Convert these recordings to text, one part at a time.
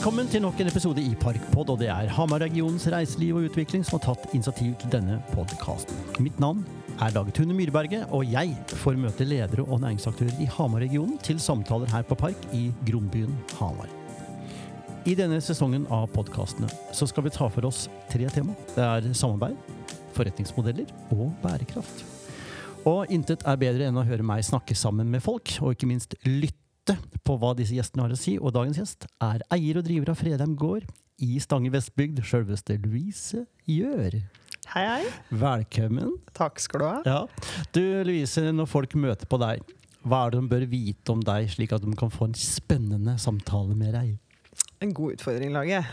Velkommen til nok en episode i Parkpod, og det er Hamar-regionens reiseliv og utvikling som har tatt initiativ til denne podkasten. Mitt navn er Dag Tune Myrberget, og jeg får møte ledere og næringsaktører i Hamar-regionen til samtaler her på Park i Grombyen Hamar. I denne sesongen av podkastene så skal vi ta for oss tre tema. Det er samarbeid, forretningsmodeller og bærekraft. Og intet er bedre enn å høre meg snakke sammen med folk, og ikke minst lytte på hva disse gjestene har å si. Og dagens gjest er eier og driver av Fredheim gård i Stange Vestbygd, sjølveste Louise Gjør. Hei, hei. Velkommen. Takk skal du ha. Ja. Du Louise, når folk møter på deg, hva er det de bør vite om deg, slik at de kan få en spennende samtale med deg? En god utfordring, laget.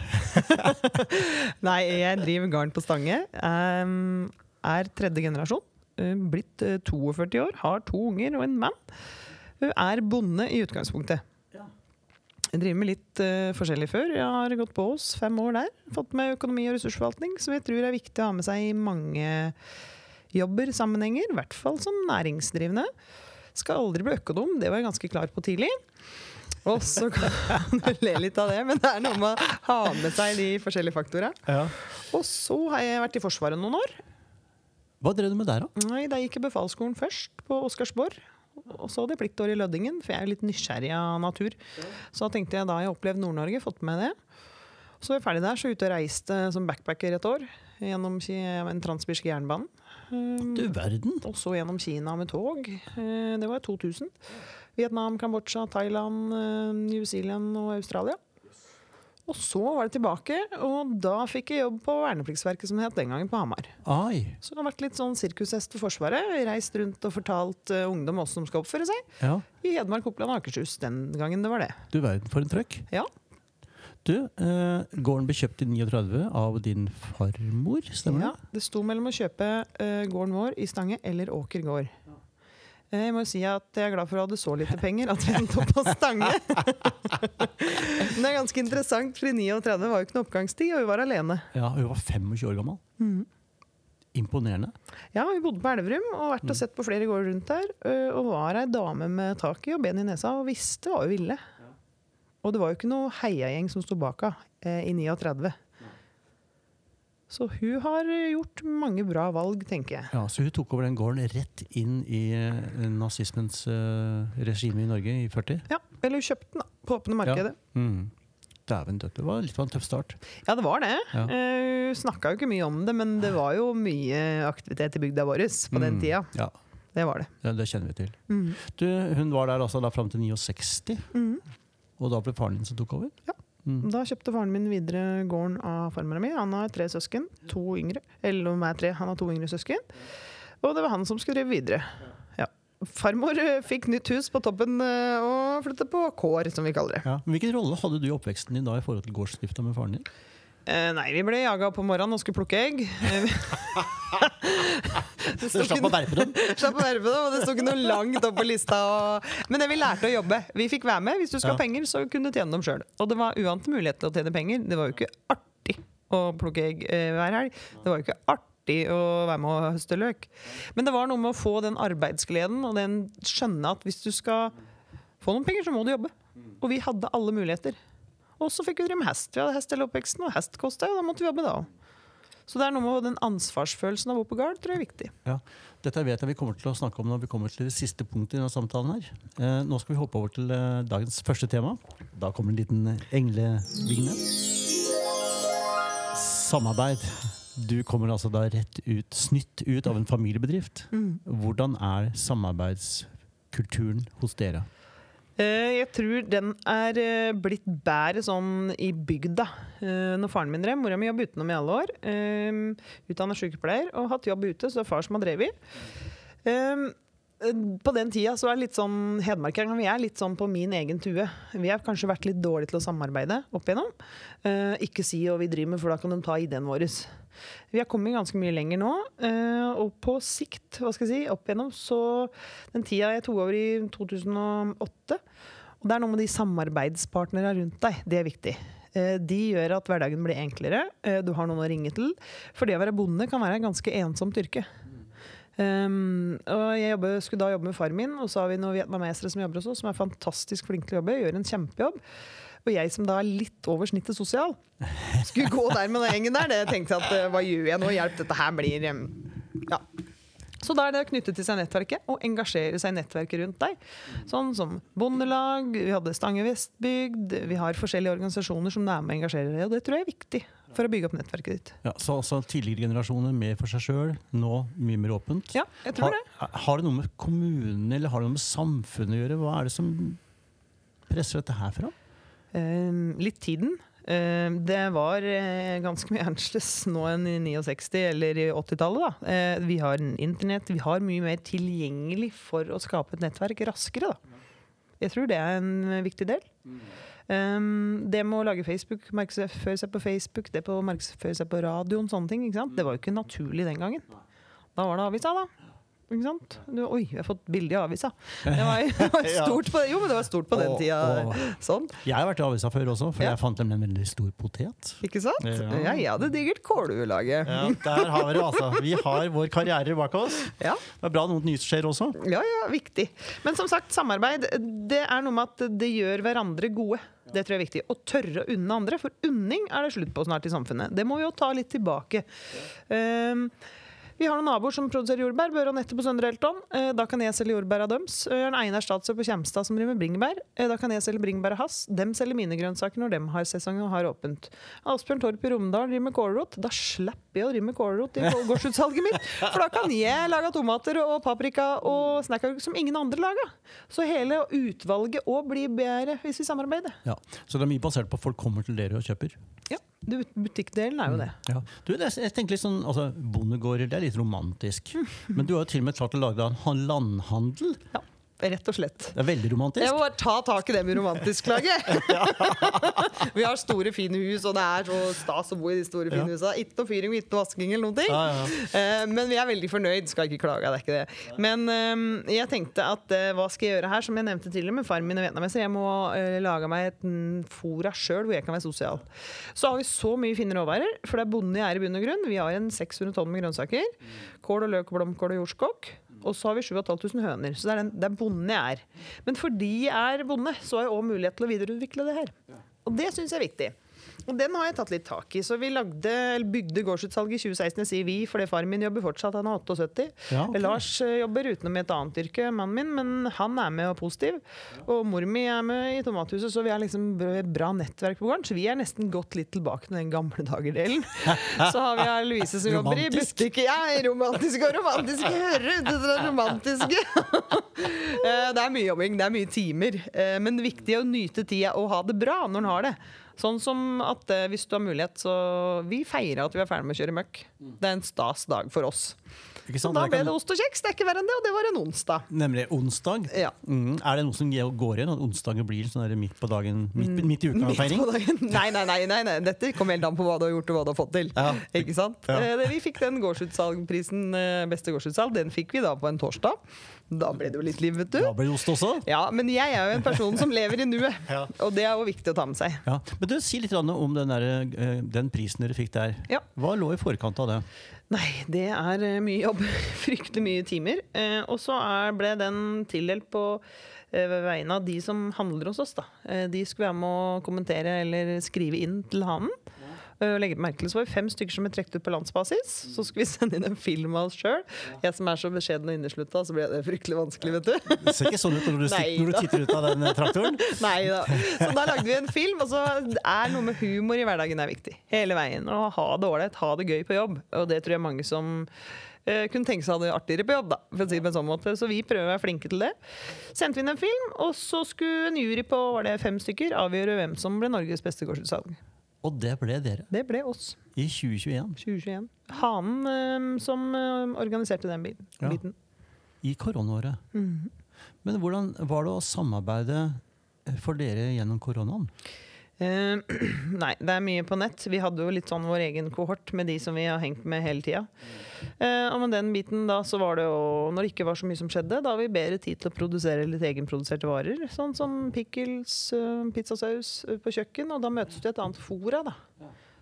Nei, jeg driver garn på Stange. Um, er tredje generasjon. Uh, blitt uh, 42 år, har to unger og en mann. Hun er bonde i utgangspunktet. Jeg driver med litt uh, forskjellig før. Jeg har gått på Ås, fem år der. Fått med økonomi og ressursforvaltning, som jeg tror er viktig å ha med seg i mange jobber, sammenhenger. I hvert fall som næringsdrivende. Skal aldri bli økonom, det var jeg ganske klar på tidlig. Og så kan du le litt av det, men det er noe med å ha med seg de forskjellige faktorene. Ja. Og så har jeg vært i Forsvaret noen år. Hva drev du med der, da? Nei, Da gikk jeg befalsskolen først, på Oscarsborg. Og så hadde jeg pliktår i Lødingen, for jeg er litt nysgjerrig av natur. Så da tenkte jeg da jeg opplevde Nord-Norge, fått med det. Så var jeg ferdig der, så ute og reiste som backpacker et år. Gjennom en transpirsk jernbane. Um, Du verden. og så gjennom Kina med tog. Eh, Det var i 2000. Vietnam, Kambodsja, Thailand, eh, New Zealand og Australia. Og så var det tilbake, og da fikk jeg jobb på Vernepliktsverket, som det het den gangen, på Hamar. Ai. Så jeg har vært litt sånn sirkushest for Forsvaret. Reist rundt og fortalt uh, ungdom hvordan de skal oppføre seg. Ja. I Hedmark, Oppland og Akershus den gangen det var det. Du verden for en trøkk. Ja. Du, eh, gården ble kjøpt i 39 av din farmor, stemmer ja det sto mellom å kjøpe eh, gården vår i Stange eller Åker gård. Eh, Jeg må jo si at jeg er glad for å ha så lite penger at vi endte opp på Stange. Men det er ganske interessant, for i 39 var jo ikke noe oppgangstid, og vi var alene. Ja, Hun var 25 år gammel. Imponerende. Ja, Vi bodde på Elverum og vært og sett på flere gårder rundt der. Og var ei dame med tak i og ben i nesa og visste hva hun ville. Og det var jo ikke noe heiagjeng som sto bak henne i 39. Så hun har gjort mange bra valg, tenker jeg. Ja, Så hun tok over den gården rett inn i eh, nazismens uh, regime i Norge i 40? Ja, Eller hun kjøpte den på åpne markedet. Mm. Dæven døtte. Det var litt av en tøff start. Ja, det var det. Ja. Uh, Hun snakka jo ikke mye om det, men det var jo mye aktivitet i bygda vår på den Mm. tida. Ja, Det var det. Ja, det kjenner vi til. Mm. Du, hun var der altså da fram til 69, Mm. og da ble faren din som tok over? Ja. Mm. Da kjøpte faren min videre gården av farmora mi. Han har tre søsken. To yngre. Eller om jeg er tre, han har to yngre søsken. Og det var han som skulle drive videre. Ja. Farmor eh, fikk nytt hus på toppen eh, og flyttet på Kår, som vi kaller det. Ja. Hvilken rolle hadde du i oppveksten din da i forhold til gårdsdrifta med faren din? Eh, nei, vi ble jaga på morgenen og skulle plukke egg. Slapp å verpe dem? Slapp å verve dem, og det sto ikke noe langt opp på lista. Og... Men det vi lærte å jobbe. Vi fikk være med. Hvis du skal Ja. ha penger, så kunne du tjene dem sjøl. Og det var uante mulighet til å tjene penger. Det var jo ikke artig å plukke egg eh, hver helg. Det var jo ikke artig å være med og høste løk. Men det var noe med å få den arbeidsgleden og den skjønne at hvis du skal få noen penger, så må du jobbe. Og vi hadde alle muligheter. Og så fikk vi drive med hest. Vi hadde hest hele oppveksten, og hest kosta jo, da måtte vi jobbe da òg. Så det er noe med den ansvarsfølelsen av å bo på gard, tror jeg er viktig. Ja. Dette vet jeg vi kommer til å snakke om når vi kommer til det siste punktet i denne samtalen. her. Eh, nå skal vi hoppe over til eh, dagens første tema. Da kommer en liten englevinge. Samarbeid. Du kommer altså da rett ut, snytt ut av en familiebedrift. Hvordan er samarbeidskulturen hos dere? Eh, Jeg tror den er eh, blitt bedre sånn i bygda. Eh, Når faren min drev, mora mi jobbet utenom i alle år. Utdanna sykepleier og hatt jobb ute, så det er far som har drevet. På den tida så er litt sånn Hedmarkerne vi er litt sånn på min egen tue. Vi har kanskje vært litt dårlige til å samarbeide opp igjennom. Ikke si hva vi driver med, for da kan de ta ideen vår. Vi har kommet ganske mye lenger nå, eh, og på sikt, hva skal jeg si, opp igjennom, så den tida jeg tok over i 2008 og det er noe med de samarbeidspartnerne rundt deg. Det er viktig. Eh, De gjør at hverdagen blir enklere. Eh, Du har noen å ringe til. For det å være bonde kan være et ganske ensomt yrke. Um, og jeg jobber, skulle da jobbe med far min, og så har vi noen vietnamesere som jobber hos oss, som er fantastisk flinke til å jobbe, gjør en kjempejobb. Og jeg som da er litt over snittet sosial, skulle gå der med den gjengen der. Det tenkte jeg at eh, hva gjør jeg nå? Hjelp, dette her blir Ja. Så da er det å knytte til seg nettverket og engasjere seg i nettverket rundt deg. Sånn som Bondelag, vi hadde Stange Vestbygd, vi har forskjellige organisasjoner som er med og engasjerer deg. Og det tror jeg er viktig for å bygge opp nettverket ditt. Ja, så, så tidligere generasjoner mer for seg sjøl, nå mye mer åpent. Ja, jeg tror har, det. har det noe med kommunen eller har det noe med samfunnet å gjøre? Hva er det som presser dette her fram? Eh, litt tiden. Eh, det var eh, ganske mye annerledes nå enn i 69 eller i 80-tallet. Eh, vi har internett, vi har mye mer tilgjengelig for å skape et nettverk raskere. da. Jeg tror det er en viktig del. Um, det med å lage Facebook, markedsføre seg på Facebook, det på markedsføre seg på radioen, sånne ting. Det var jo ikke naturlig den gangen. Da var det avisa, da. Ikke sant? Du, oi, jeg har fått bilde i avisa. Det var, det var stort på, jo, men det var stort på den Og- tida. og- Sånn. Jeg har vært i avisa før også, for Ja. jeg fant dem en veldig stor potet. Ikke sant? Ja. Ja, jeg hadde digert kålulaget. Ja, der har vi det, altså. Vi har vår karriere bak oss. Ja. Det er bra noe nytt skjer også. Ja, ja, viktig. Men som sagt, samarbeid det er noe med at det gjør hverandre gode. Det tror jeg er viktig. Å tørre å unne andre, for unning er det slutt på snart i samfunnet. Det må vi jo ta litt tilbake. Um, vi har noen naboer som produserer jordbær. Bør og Nette på Søndre Elton. Eh, Da kan jeg selge jordbæra deres. Vi har Einar Statsø på Kjemstad som driver med bringebær. Eh, Da kan jeg selge bringebær og hass. Dem selger mine grønnsaker når de har sesong og har åpent. Asbjørn Torp i Romedal driver med kålrot. Da slipper jeg å drive med kålrot i gårdsutsalget mitt. For da kan jeg lage tomater og paprika og snackagurk som ingen andre lager. Så hele utvalget òg blir bedre hvis vi samarbeider. Ja. Så det er mye basert på at folk kommer til dere og kjøper. Ja, Butikkdelen er jo det. Ja. Du, jeg tenker litt sånn, altså, Bondegårder det er litt romantisk. Men du har jo til og med klart å lage en landhandel. Ja, rett og slett. Det er veldig romantisk. Jeg må bare ta tak i det med romantisk klage vi har store, fine hus, og det er så stas å bo i de store, fine Ja. husa. Ikke noe fyring, ikke noe vasking eller noen ting. Ja, ja. Uh, Men vi er veldig fornøyd, skal ikke klage, det er ikke det. Men uh, jeg tenkte at uh, hva skal jeg gjøre her, som jeg nevnte tidligere med faren min og vietnameser. Jeg må lage meg et mm, fora sjøl hvor jeg kan være sosial. Så har vi så mye fine råvarer, for det er bonde jeg er i bunn og grunn. Vi har en 600 tonn med grønnsaker. Kål og løk, blomkål og jordskokk. Og så har vi 7500 høner. Så det er, den, det er bonde jeg er. Men fordi jeg er bonde, så har jeg òg mulighet til å videreutvikle det her. Og det syns jeg er viktig. Og den har jeg tatt litt tak i. Så vi lagde, eller bygde gårdsutsalget i 2016. Jeg sier vi, fordi faren min jobber fortsatt. Han er 78. Ja, okay. Lars eh, jobber utenom i et annet yrke, mannen min, men han er med og positiv. Og mor mi er med i Tomathuset, så vi har liksom bra- nettverk på gården. Så vi er nesten gått litt tilbake til den gamle dager-delen. Så har vi her Louise som jobber i butikk. Ja, romantisk og romantisk. Hører til det romantiske. Eh, Det er mye jobbing, det er mye timer. Men det viktige er å nyte tida og ha det bra når en har det. Sånn som at eh, hvis du har mulighet, så Vi feirer at vi er ferdig med å kjøre møkk. Det er en stas dag for oss. Ikke Så sant? da ble det ost og kjeks. Det er ikke verre enn det, og det var en onsdag. Nemlig onsdag. Ja. Mm. Er det noe som går igjen? At onsdagen blir sånn midt på dagen, midt, midt i uka-feiring? Midt på. Nei, nei, nei, nei, nei. Dette kommer helt an på hva du har gjort og hva du har fått til. Ja. Ikke sant? Ja. Eh, Vi fikk den gårdsutsalgprisen, eh, beste gårdsutsalg, den fikk vi da på en torsdag. Da ble det jo litt liv, vet du. Da blir det ost også? Ja, men jeg er jo en person som lever i nuet, Ja. og det er jo viktig å ta med seg. Ja. Men du, Si litt om den, der, eh, den prisen dere fikk der. Ja. Hva lå i forkant av det? Nei, det er eh, mye jobb. Fryktelig mye timer. Eh, og så ble den tildelt på eh, vegne av de som handler hos oss. Da. Eh, de skulle være med å kommentere eller skrive inn til hanen. Eh, legge merke til, så var vi fem stykker som ble trukket ut på landsbasis. Så skulle vi sende inn en film av oss sjøl. Jeg som er så beskjeden og inneslutta, så ble det fryktelig vanskelig, vet du. Det ser ikke sånn ut når du, sitter, når du titter ut av den eh, traktoren. Nei da. Så da lagde vi en film, og så er noe med humor i hverdagen er viktig. Hele veien. Å ha det ålreit, ha det gøy på jobb. Og det tror jeg mange som eh, kunne tenke seg å ha det artigere på jobb, da, for å si det på en sånn måte. Så vi prøver å være flinke til det. Sendte vi inn en film, og så skulle en jury på var det fem stykker avgjøre hvem som ble Norges beste gårdsutsalg. Og det ble dere Det ble oss. i 2021. 2021. Hanen um, som eh, organiserte den biten. Ja. I koronaåret. Men hvordan var det å samarbeide eh, for dere gjennom koronaen? Eh, nei, det er mye på nett. Vi hadde jo litt sånn vår egen kohort med de som vi har hengt med hele tida. Uh, og med den biten da, så var det jo Når det ikke var så mye som skjedde, da har vi bedre tid til å produsere litt egenproduserte varer. Sånn som pickles, uh, pizzasaus eh, på kjøkken. Og da møtes vi i et annet fora, da.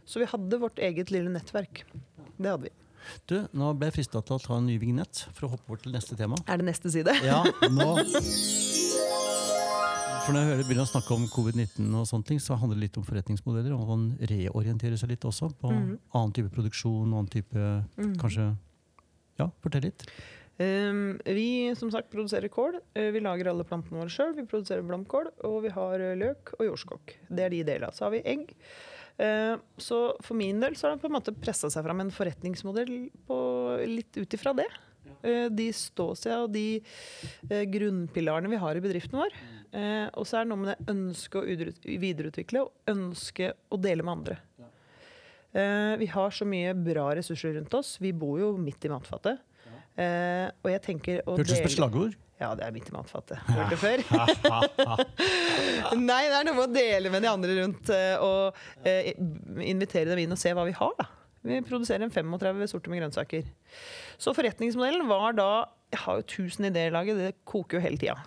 Så vi hadde vårt eget lille nettverk. Det hadde vi. Du, Nå ble jeg frista til å ta en ny vignett for å hoppe bort til neste tema. Er det neste side? Ja, nå For når jeg hører begynner å snakke om covid-19, og sånne ting, så handler det litt om forretningsmodeller. Og man reorienterer seg litt også på mm. annen type produksjon. annen type, Kanskje Ja, fortell litt. Um, vi som sagt produserer kål. Uh, vi lager alle plantene våre sjøl. Vi produserer blomkål, og vi har uh, løk og jordskokk. Det er de delene. Så har vi egg. Uh, så for min del så har det på en måte pressa seg fram en forretningsmodell på, litt ut ifra det. Uh, de ståstedene og de uh, grunnpilarene vi har i bedriften vår. Uh, og så er det noe med det ønsket å videreutvikle og ønske å dele med andre. Eh, vi har så mye bra ressurser rundt oss. Vi bor jo midt i matfatet. Eh, og jeg tenker å Hørtes ut som et slagord. Ja, det er midt i matfatet. Hørt det før? Nei, det er noe med å dele med de andre rundt eh, og eh, invitere dem inn og se hva vi har. da. Vi produserer en 35 sorter med grønnsaker. Så forretningsmodellen var da Jeg har jo 1000 ideer i laget, det koker jo hele tida.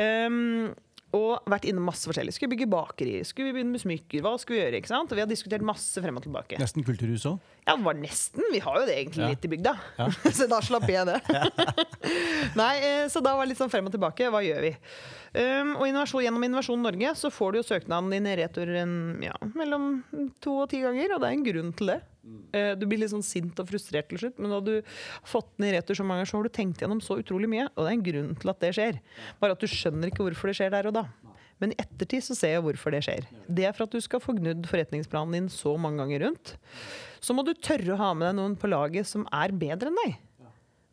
Um, og vært innom masse forskjellig. Skulle bygge bakeri? Skulle vi begynne med smykker? Hva skulle vi gjøre? ikke sant? Og vi har diskutert masse frem og tilbake. Nesten kulturhus òg. Ja, det var nesten. Vi har jo det egentlig Ja. litt i bygda. Ja. så da slapp jeg det. Nei, eh, så da var det litt sånn frem og tilbake. Hva gjør vi? Um, og innovasjon, gjennom Innovasjon Norge så får du jo søknaden din i retur ja, mellom to og ti ganger, og det er en grunn til det. Eh, du blir litt sånn sint og frustrert til slutt, men da du har fått den i retur så mange ganger, så har du tenkt gjennom så utrolig mye, og det er en grunn til at det skjer. Bare at du skjønner ikke hvorfor det skjer der og da. Men i ettertid så ser jeg hvorfor det skjer. Det er for at du skal få gnudd forretningsplanen din så mange ganger rundt. Så må du tørre å ha med deg noen på laget som er bedre enn deg.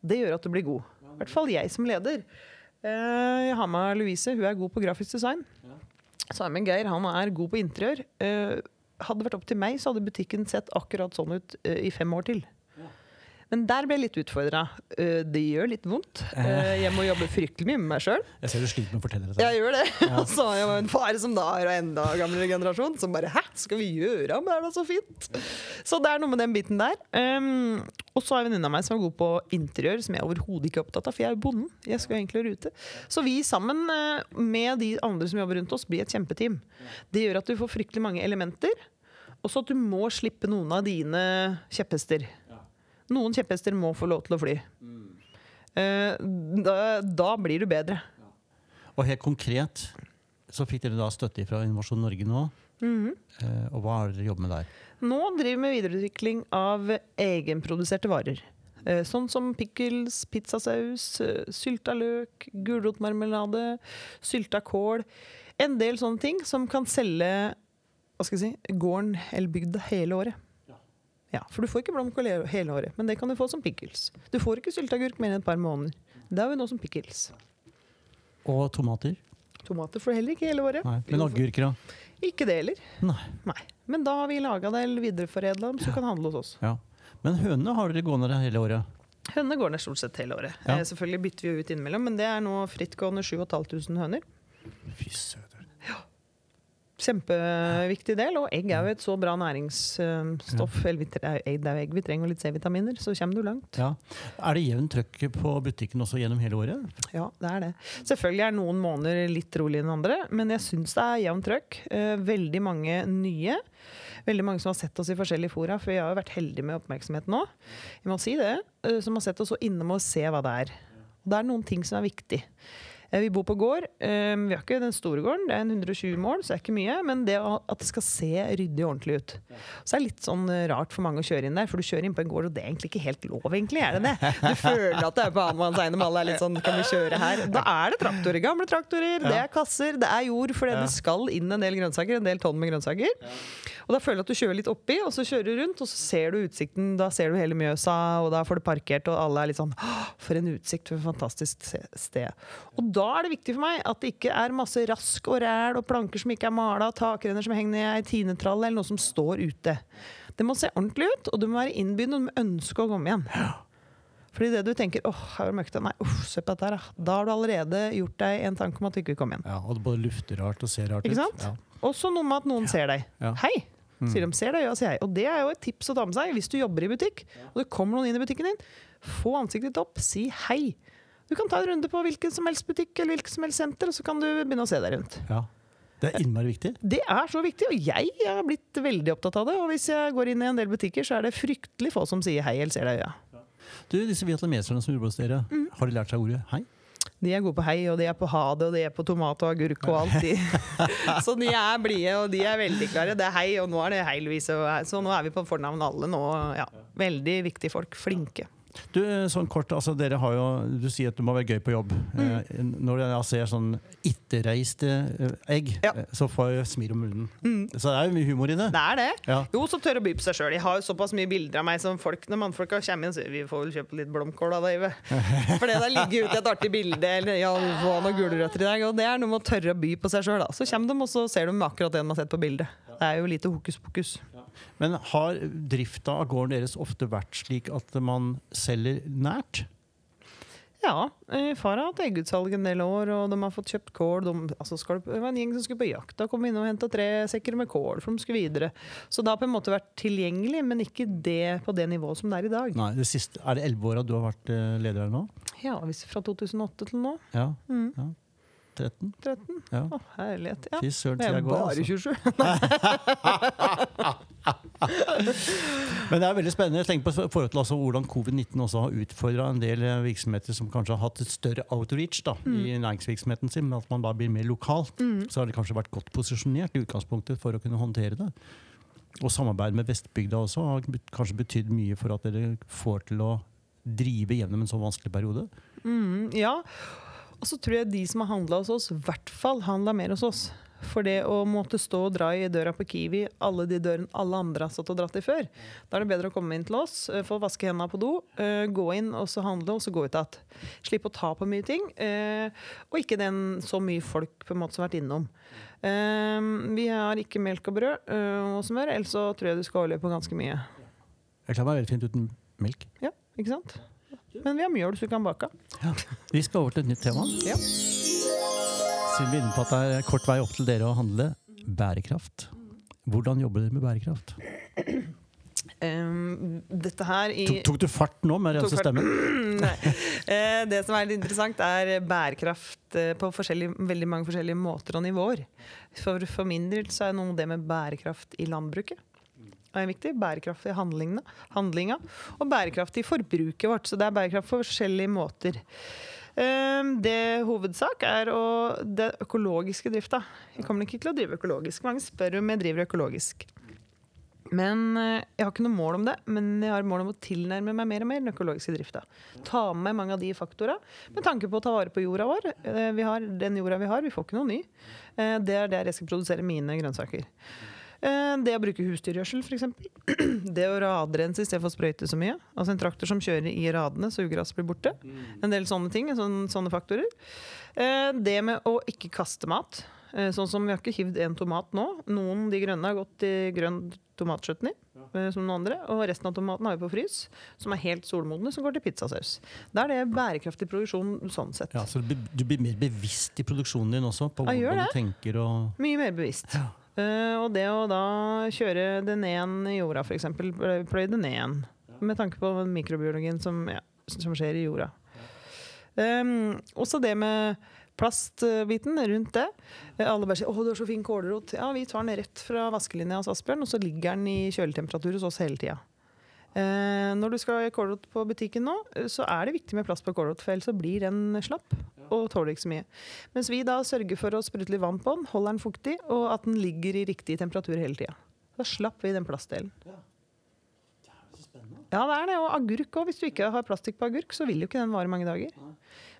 Det gjør at du blir god. I hvert fall jeg som leder. Eh, Jeg har med Louise, hun er god på grafisk design. Simon Geir han er god på interiør. Eh, Hadde det vært opp til meg, så hadde butikken sett akkurat sånn ut eh, i fem år til. Men der ble jeg litt utfordra. Det gjør litt vondt. Eh, Jeg må jobbe fryktelig mye med meg sjøl. Jeg ser du sliter med å fortelle dette. Jeg gjør det. Og så har jeg en far som da er enda gamlere generasjon, som bare Hæ, skal vi gjøre om det er da så fint? Så det er noe med den biten der. Um, og så har en venninne av meg som er god på interiør, som jeg overhodet ikke er opptatt av, for jeg er jo bonden. Jeg skal egentlig være ute. Så vi sammen eh, med de andre som jobber rundt oss, blir et kjempeteam. Det gjør at du får fryktelig mange elementer, og så at du må slippe noen av dine kjepphester. Noen kjepphester må få lov til å fly. Eh, da, da blir du bedre. Og helt konkret så fikk dere da støtte fra Innovasjon Norge nå. Mm -hmm. og hva det dere jobber med der? Nå driver vi med videreutvikling av egenproduserte varer. Eh, Sånn som pickles, pizzasaus, sylta løk, gulrotmarmelade, sylta kål. En del sånne ting som kan selge hva skal jeg si, gården eller bygda hele året. Ja, For du får ikke blomkål hele året, men det kan du få som pickles. Du får ikke sylteagurk mer enn et par måneder. Det har vi nå som pickles. Og tomater? Tomater får du heller ikke hele året. Nei. Men agurker, da? Ikke det heller. Nei. Nei. Men da har vi laga det eller videreforedla dem, så du kan handle hos oss. Ja. Men hønene har dere gående hele året? Hønene går ned stort sett hele året. Ja. Eh, selvfølgelig bytter vi jo ut innimellom, men det er nå frittgående 7500 høner. Fy søder. Kjempeviktig del. Og egg er jo et så bra næringsstoff. Tre- egg- Det er jo egg vi trenger, litt C-vitaminer, så kommer du langt. Ja. Er det jevnt trøkk på butikken også gjennom hele året? Ja, det er det. Selvfølgelig er noen måneder litt roligere enn andre, men jeg syns det er jevnt trøkk. Eh, Veldig mange nye. Veldig mange som har sett oss i forskjellige fora, for vi har jo vært heldige med oppmerksomheten nå. Jeg må si det. eh, Som har sett oss og innom og se hva det er. Og det er noen ting som er viktig. Eh, Vi bor på gård. Eh, Vi har ikke den store gården, det er en 120 mål, så det er ikke mye. Men det at det skal se ryddig og ordentlig ut. Så er det litt sånn eh, rart for mange å kjøre inn der, for du kjører inn på en gård, og det er egentlig ikke helt lov, egentlig, er det det? Du føler at det er på annenmannseiendom, alle er litt sånn kan vi kjøre her? Da er det traktorer, gamle traktorer, det er kasser, det er jord, fordi det skal inn en del grønnsaker, en del tonn med grønnsaker. Og da føler du at du kjører litt oppi, og så kjører du rundt, og så ser du utsikten. Da ser du hele Mjøsa, og da får du parkert, og alle er litt sånn For en utsikt, for et fantastisk sted. Og da er det viktig for meg at det ikke er masse rask og ræl og planker som ikke er mala, takrenner som henger ned i ei tinetralle, eller noe som står ute. Det må se ordentlig ut, og du må være innbydende, og du må ønske å komme igjen. Fordi det du tenker åh, her var det møkkete, nei, uff, se på dette her, da. Da har du allerede gjort deg en tanke om at du ikke vil komme igjen. Ja, og det både lufter rart og ser rart Ikke sant? Ja. Også noe med at noen ser deg. Ja. Hei! Sier de ser deg, øya, sier jeg. Og det er jo et tips å ta med seg hvis du jobber i butikk, og det kommer noen inn i butikken din. Få ansiktet ditt opp, si hei. Du kan ta en runde på hvilken som helst butikk eller hvilket som helst senter, og så kan du begynne å se deg rundt. Ja. Det er innmari viktig. Det er så viktig, og jeg har blitt veldig opptatt av det. Og hvis jeg går inn i en del butikker, så er det fryktelig få som sier hei eller ser deg i øya. Du, disse vietnameserne som jobber hos dere, Mm. har de lært seg ordet hei? De er gode på hei, og de er på ha det, og de er på tomat og agurk og alt. De. så de er blide, og de er veldig klare. Det er hei, og nå er det hei, Louise. Så nå er vi på fornavn alle nå. Ja. Veldig viktige folk. Flinke. Du, eh, sånn kort, altså dere har jo, du sier at det må være gøy på jobb. Mm. Eh, når jeg ser sånn ikke-reiste eh, egg, Ja. Mm. så får jeg smil om munnen. Så det er jo mye humor i det. Det er det. Ja. Jo, så tør å by på seg sjøl. Jeg har jo såpass mye bilder av meg som folk når mannfolka kommer inn så vi får vel kjøpe litt blomkål da, Dave. For det der ligger ute et artig bilde, eller ja, noen gulrøtter i dag. Og det er noe med å tørre å by på seg sjøl, da. Så kommer de, og så ser de akkurat det de har sett på bildet. Det er jo lite hokus pokus. Men har drifta av gården deres ofte vært slik at man selger nært? Ja, eh, far har hatt eggutsalg en del år, og de har fått kjøpt kål. De, altså skal det, var en gjeng som skulle på jakt. Da kom vi inn og henta tre sekker med kål, for de skulle videre. Så det har på en måte vært tilgjengelig, men ikke det på det nivået som det er i dag. Nei, det siste, Er det elleve åra du har vært eh, leder her nå? Ja, hvis Fra 2008 til nå. Ja. Mm. ja. 13? 13. Ja. Å, herlighet. Ja. Fy søren, tida går. bare Altså. 27. Men det er veldig spennende. Jeg tenker på forhold til altså hvordan covid-19 også har utfordra en del eh, virksomheter som kanskje har hatt et større outreach da, Mm. i næringsvirksomheten sin, men at man da blir mer lokalt. Så har det kanskje vært godt posisjonert i utgangspunktet for å kunne håndtere det. Og samarbeid med Vestbygda også har kanskje betydd mye for at dere får til å drive gjennom en så vanskelig periode. Mm, ja. Og så tror jeg de som har handla hos oss, i hvert fall handla mer hos oss. For det å måtte stå og dra i døra på Kiwi, alle de dørene alle andre har stått og dratt i før, da er det bedre å komme inn til oss, eh, få vaske hendene på do, eh, gå inn og så handle, og så gå ut igjen. Slippe å ta på mye ting. eh, Og ikke den så mye folk på en måte som har vært innom. Vi har ikke melk og brød og smør, ellers så tror jeg du skal overleve på ganske mye. Jeg klarer meg veldig fint uten melk. Ja, ikke sant? Men vi har mjøl så du kan bake. Vi skal over til et nytt tema. Ja. Siden vi er inne på at det er kort vei opp til dere å handle bærekraft. Hvordan jobber dere med bærekraft? Um, dette her i Tok, tok du fart nå med rense? Nei. Eh, det som er litt interessant, er bærekraft uh, på veldig mange forskjellige måter og nivåer. For, for min del så er noe det med bærekraft i landbruket. Er viktig. Bærekraft i handlinga. Og bærekraft i forbruket vårt. Så det er bærekraft på forskjellige måter. Eh, Det hovedsak er å, det økologiske drifta. Jeg kommer ikke til å drive økologisk. Mange spør om jeg driver økologisk. Men eh, Jeg har ikke noe mål om det, men jeg har mål om å tilnærme meg mer og mer den økologiske drifta. Ta med mange av de faktorene med tanke på å ta vare på jorda vår. Eh, Vi har Den jorda vi har, vi får ikke noe ny. Eh, Det er der jeg skal produsere mine grønnsaker. Eh, Det å bruke husdyrgjødsel, f.eks. Det å radrense i stedet for å sprøyte så mye. Altså En traktor som kjører i radene så ugress blir borte. En del sånne ting, sånne, sånne faktorer. Eh, Det med å ikke kaste mat. Eh, Sånn som Vi har ikke hivd en tomat nå. Noen de grønne har gått i grønn tomatchutney, som noen andre. Og resten av tomaten har vi på frys, som er helt solmodne, som går til pizzasaus. Da er det bærekraftig produksjon sånn sett. Ja, så du, blir- mer bevisst i produksjonen din også, på hvordan du tenker og Mye mer bevisst. Eh, og det å da kjøre ned igjen i jorda, f.eks. Pløye ned igjen. Med tanke på mikrobiologien som, ja, som skjer i jorda. Um, også det med plastbiten rundt det. Eh, Alle bare sier 'Å, du har så fin kålrot'. Ja, vi tar den rett fra vaskelinja hos Asbjørn, og så ligger den i kjøletemperatur hos oss hele tida. Eh, når du skal kålrot på butikken nå, eh, så er det viktig med plass på kålrot, for ellers så blir den slapp og tåler ikke så mye. Mens vi da sørger for å sprute litt vann på den, holder den fuktig, og at den ligger i riktig temperatur hele tida. Da slapp vi den plastdelen. Ja, det er det. Og agurk òg. Hvis du ikke har plastikk på agurk, så vil jo ikke den vare mange dager.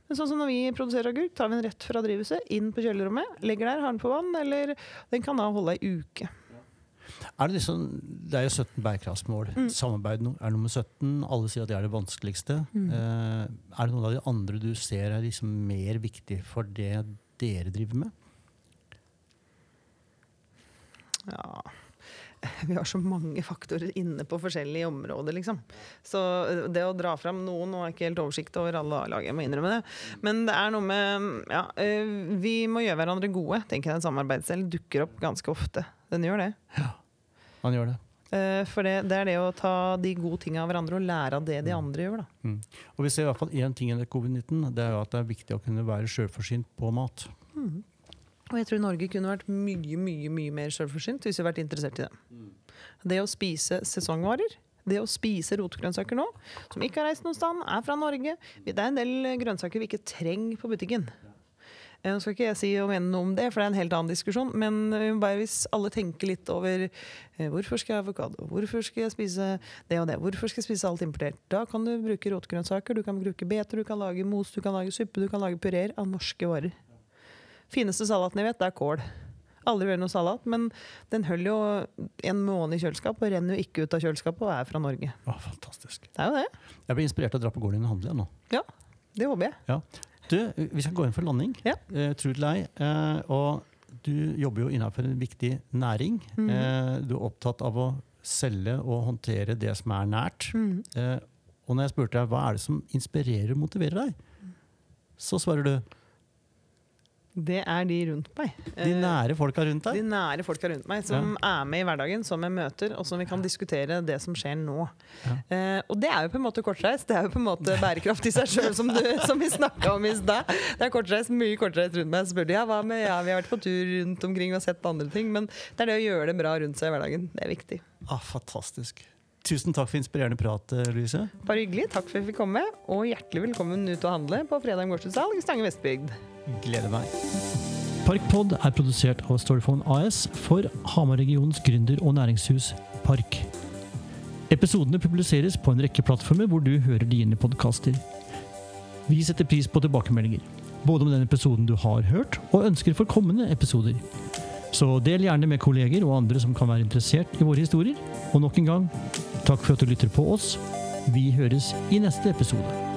Men sånn som når vi produserer agurk, tar vi den rett fra drivhuset, inn på kjølerommet, legger der, har den på vann, eller den kan da holde ei uke. Er det liksom Det er jo 17 bærekraftsmål. Mm. Samarbeid er nummer 17. Alle sier at det er det vanskeligste. Mm. Eh, er det noen av de andre du ser er liksom mer viktig for det dere driver med? Ja Vi har så mange faktorer inne på forskjellige områder, liksom. Så eh, det å dra fram noen Nå har jeg ikke helt oversikt over alle A-lag, jeg må innrømme det. Men det er noe med Ja, eh, vi må gjøre hverandre gode, tenker jeg. En samarbeidsdel dukker opp ganske ofte. Den gjør det. Man gjør det. Eh, For det, det er det å ta de gode tingene av hverandre og lære av det de andre gjør, da. Mm. Og vi ser i hvert fall én ting under covid-19. Det er jo at det er viktig å kunne være sjølforsynt på mat. Og jeg tror Norge kunne vært mye mye, mye mer selvforsynt hvis vi hadde vært interessert i det. Det å spise sesongvarer, det å spise rotgrønnsaker nå, som ikke har reist noen sted, er fra Norge Det er en del grønnsaker vi ikke trenger på butikken. Eh, Nå skal ikke jeg si og mene noe om det, for det er en helt annen diskusjon. Men eh, bare hvis alle tenker litt over eh, hvorfor skal jeg ha avokado, hvorfor skal jeg spise det og det, hvorfor skal jeg spise alt importert, da kan du bruke rotgrønnsaker, du kan bruke beter, du kan lage mos, du kan lage suppe, du kan lage pureer av norske varer. Fineste salaten jeg vet, det er kål. Aldri vært noe salat, men den holder jo en måned i kjøleskap og renner jo ikke ut av kjøleskapet og er fra Norge. Å, fantastisk. Det er jo det. Jeg blir inspirert til å dra på gården din og handle igjen nå. Ja, det håper jeg. Du, vi skal gå inn for landing. Ja. uh, tro det eller. Eh, og du jobber jo innenfor en viktig næring. Mm. Eh, du er opptatt av å selge og håndtere det som er nært. Mm. Eh, og når jeg spurte deg hva er det som inspirerer og motiverer deg, så svarer du Det er de rundt meg. de Eh, nære folka rundt deg? De nære folka rundt meg som er med i hverdagen, som jeg møter, og som vi kan diskutere det som skjer nå. Ja. Eh, og det er jo på en måte kortreist. Det er jo på en måte bærekraft i seg sjøl, som, som vi snakka om i stad. Det er kortreist, mye kortreist rundt meg. Spør de ja, hva med ja, vi har vært på tur rundt omkring og sett andre ting. Men det er det å gjøre det bra rundt seg i hverdagen. Det er viktig. Ah, fantastisk. Tusen takk for inspirerende prat, eh, Louise. Bare hyggelig. Takk for at vi fikk komme. Og hjertelig velkommen ut og handle på Fredheim gårdsutsalg i Stange Vestbygd. Gleder meg. Parkpod er produsert av Storyphone AS for Hamar-regionens gründer- og næringshus Park. Episodene publiseres på en rekke plattformer hvor du hører dine podkaster. Vi setter pris på tilbakemeldinger, både om den episoden du har hørt, og ønsker for kommende episoder. Så del gjerne med kolleger og andre som kan være interessert i våre historier. Og nok en gang, takk for at du lytter på oss. Vi høres i neste episode.